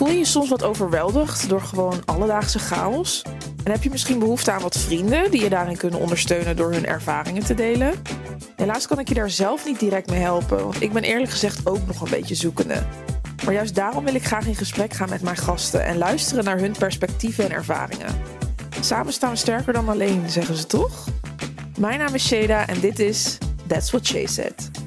Voel je je soms wat overweldigd door gewoon alledaagse chaos? En heb je misschien behoefte aan wat vrienden die je daarin kunnen ondersteunen door hun ervaringen te delen? Helaas kan ik je daar zelf niet direct mee helpen, want ik ben eerlijk gezegd ook nog een beetje zoekende. Maar juist daarom wil ik graag in gesprek gaan met mijn gasten en luisteren naar hun perspectieven en ervaringen. Samen staan we sterker dan alleen, zeggen ze toch? Mijn naam is Sheda en dit is That's What Shay Said.